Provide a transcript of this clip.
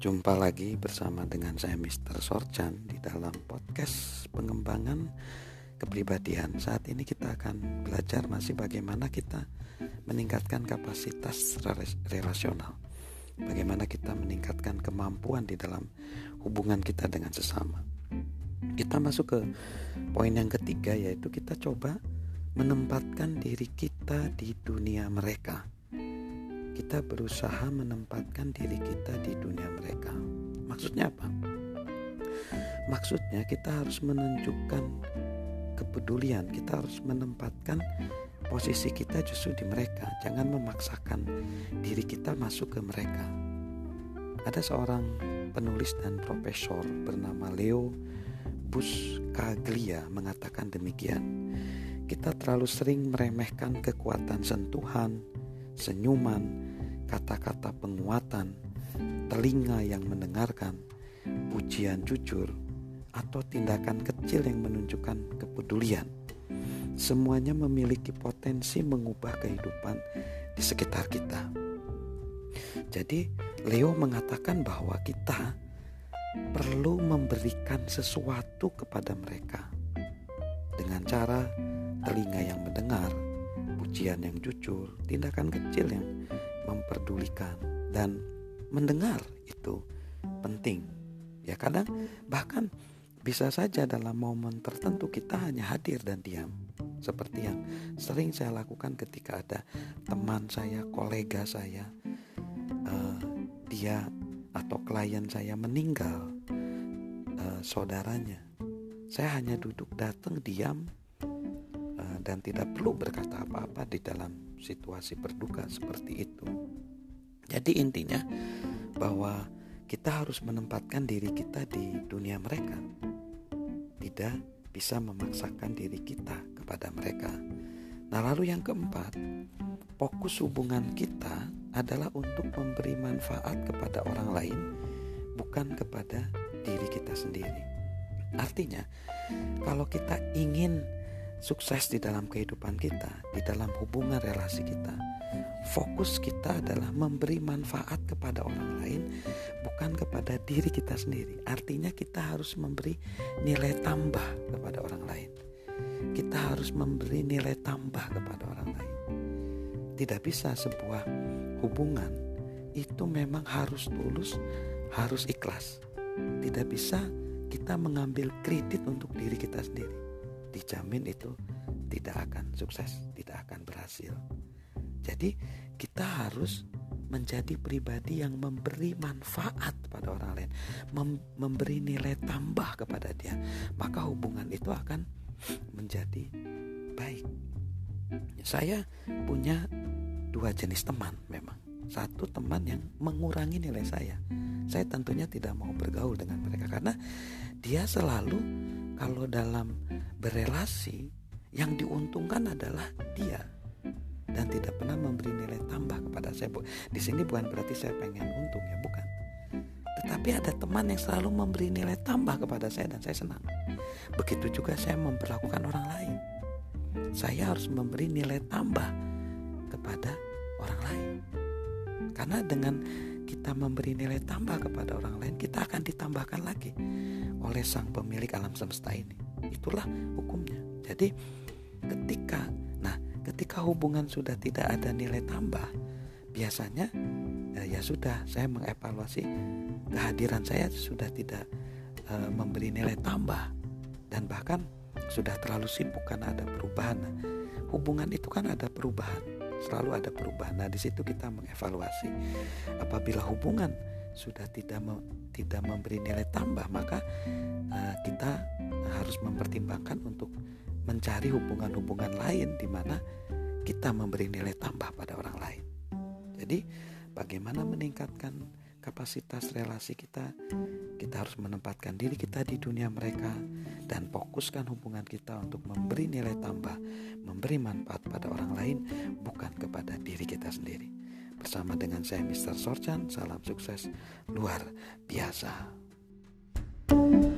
Jumpa lagi bersama dengan saya Mr. Sorchan di dalam podcast pengembangan kepribadian. Saat ini kita akan belajar masih bagaimana kita meningkatkan kapasitas relasional. Bagaimana kita meningkatkan kemampuan di dalam hubungan kita dengan sesama. Kita masuk ke poin yang ketiga yaitu kita coba menempatkan diri kita di dunia mereka kita berusaha menempatkan diri kita di dunia mereka. Maksudnya apa? Maksudnya kita harus menunjukkan kepedulian, kita harus menempatkan posisi kita justru di mereka. Jangan memaksakan diri kita masuk ke mereka. Ada seorang penulis dan profesor bernama Leo Buscaglia mengatakan demikian. Kita terlalu sering meremehkan kekuatan sentuhan, senyuman, kata-kata penguatan, telinga yang mendengarkan, pujian jujur, atau tindakan kecil yang menunjukkan kepedulian. Semuanya memiliki potensi mengubah kehidupan di sekitar kita. Jadi, Leo mengatakan bahwa kita perlu memberikan sesuatu kepada mereka dengan cara telinga yang mendengar, pujian yang jujur, tindakan kecil yang memperdulikan dan mendengar itu penting. Ya kadang bahkan bisa saja dalam momen tertentu kita hanya hadir dan diam. Seperti yang sering saya lakukan ketika ada teman saya, kolega saya, uh, dia atau klien saya meninggal, uh, saudaranya. Saya hanya duduk datang diam dan tidak perlu berkata apa-apa di dalam situasi berduka seperti itu. Jadi intinya bahwa kita harus menempatkan diri kita di dunia mereka. Tidak bisa memaksakan diri kita kepada mereka. Nah, lalu yang keempat, fokus hubungan kita adalah untuk memberi manfaat kepada orang lain, bukan kepada diri kita sendiri. Artinya, kalau kita ingin sukses di dalam kehidupan kita, di dalam hubungan relasi kita. Fokus kita adalah memberi manfaat kepada orang lain, bukan kepada diri kita sendiri. Artinya, kita harus memberi nilai tambah kepada orang lain. Kita harus memberi nilai tambah kepada orang lain. Tidak bisa sebuah hubungan itu memang harus tulus, harus ikhlas. Tidak bisa kita mengambil kredit untuk diri kita sendiri dijamin itu tidak akan sukses, tidak akan berhasil. Jadi kita harus menjadi pribadi yang memberi manfaat pada orang lain, mem memberi nilai tambah kepada dia, maka hubungan itu akan menjadi baik. Saya punya dua jenis teman memang. Satu teman yang mengurangi nilai saya. Saya tentunya tidak mau bergaul dengan mereka karena dia selalu kalau dalam berelasi yang diuntungkan adalah dia dan tidak pernah memberi nilai tambah kepada saya. Di sini bukan berarti saya pengen untung ya, bukan. Tetapi ada teman yang selalu memberi nilai tambah kepada saya dan saya senang. Begitu juga saya memperlakukan orang lain. Saya harus memberi nilai tambah kepada orang lain. Karena dengan kita memberi nilai tambah kepada orang lain, kita akan ditambahkan lagi oleh sang pemilik alam semesta ini. Itulah hukumnya. Jadi ketika nah, ketika hubungan sudah tidak ada nilai tambah, biasanya ya, ya sudah saya mengevaluasi kehadiran saya sudah tidak e, memberi nilai tambah dan bahkan sudah terlalu sibuk karena ada perubahan. Nah, hubungan itu kan ada perubahan selalu ada perubahan. Nah, di situ kita mengevaluasi. Apabila hubungan sudah tidak me, tidak memberi nilai tambah, maka uh, kita harus mempertimbangkan untuk mencari hubungan-hubungan lain di mana kita memberi nilai tambah pada orang lain. Jadi, bagaimana meningkatkan kapasitas relasi kita, kita harus menempatkan diri kita di dunia mereka dan fokuskan hubungan kita untuk memberi nilai tambah, memberi manfaat pada orang lain, bukan kepada diri kita sendiri. Bersama dengan saya Mr. Sorchan, salam sukses luar biasa. thank you